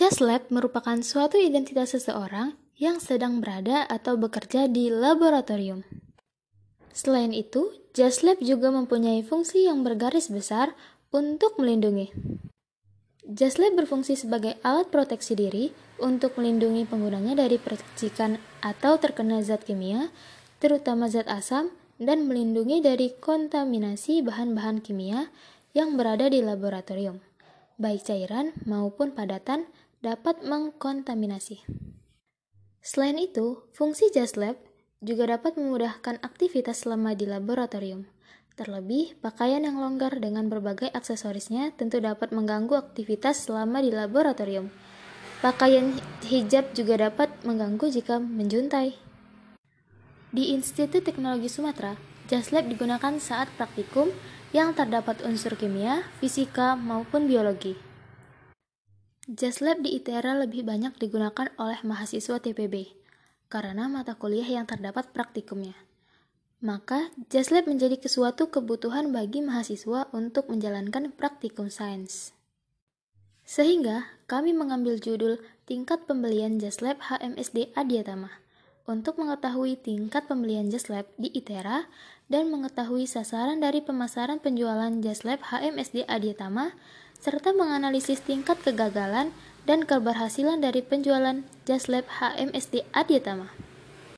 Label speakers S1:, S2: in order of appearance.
S1: Lab merupakan suatu identitas seseorang yang sedang berada atau bekerja di laboratorium. Selain itu, Just Lab juga mempunyai fungsi yang bergaris besar untuk melindungi. Just Lab berfungsi sebagai alat proteksi diri untuk melindungi penggunanya dari percikan atau terkena zat kimia, terutama zat asam, dan melindungi dari kontaminasi bahan-bahan kimia yang berada di laboratorium, baik cairan maupun padatan, dapat mengkontaminasi. Selain itu, fungsi Just Lab juga dapat memudahkan aktivitas selama di laboratorium. Terlebih, pakaian yang longgar dengan berbagai aksesorisnya tentu dapat mengganggu aktivitas selama di laboratorium. Pakaian hijab juga dapat mengganggu jika menjuntai. Di Institut Teknologi Sumatera, Just Lab digunakan saat praktikum yang terdapat unsur kimia, fisika, maupun biologi. Just Lab di ITERA lebih banyak digunakan oleh mahasiswa TPB karena mata kuliah yang terdapat praktikumnya. Maka, Just Lab menjadi sesuatu kebutuhan bagi mahasiswa untuk menjalankan praktikum sains. Sehingga, kami mengambil judul Tingkat Pembelian Just Lab HMSD Adiatama untuk mengetahui tingkat pembelian Just Lab di ITERA dan mengetahui sasaran dari pemasaran penjualan Just Lab HMSD Adiatama serta menganalisis tingkat kegagalan dan keberhasilan dari penjualan Just Lab HMSD Adiatama.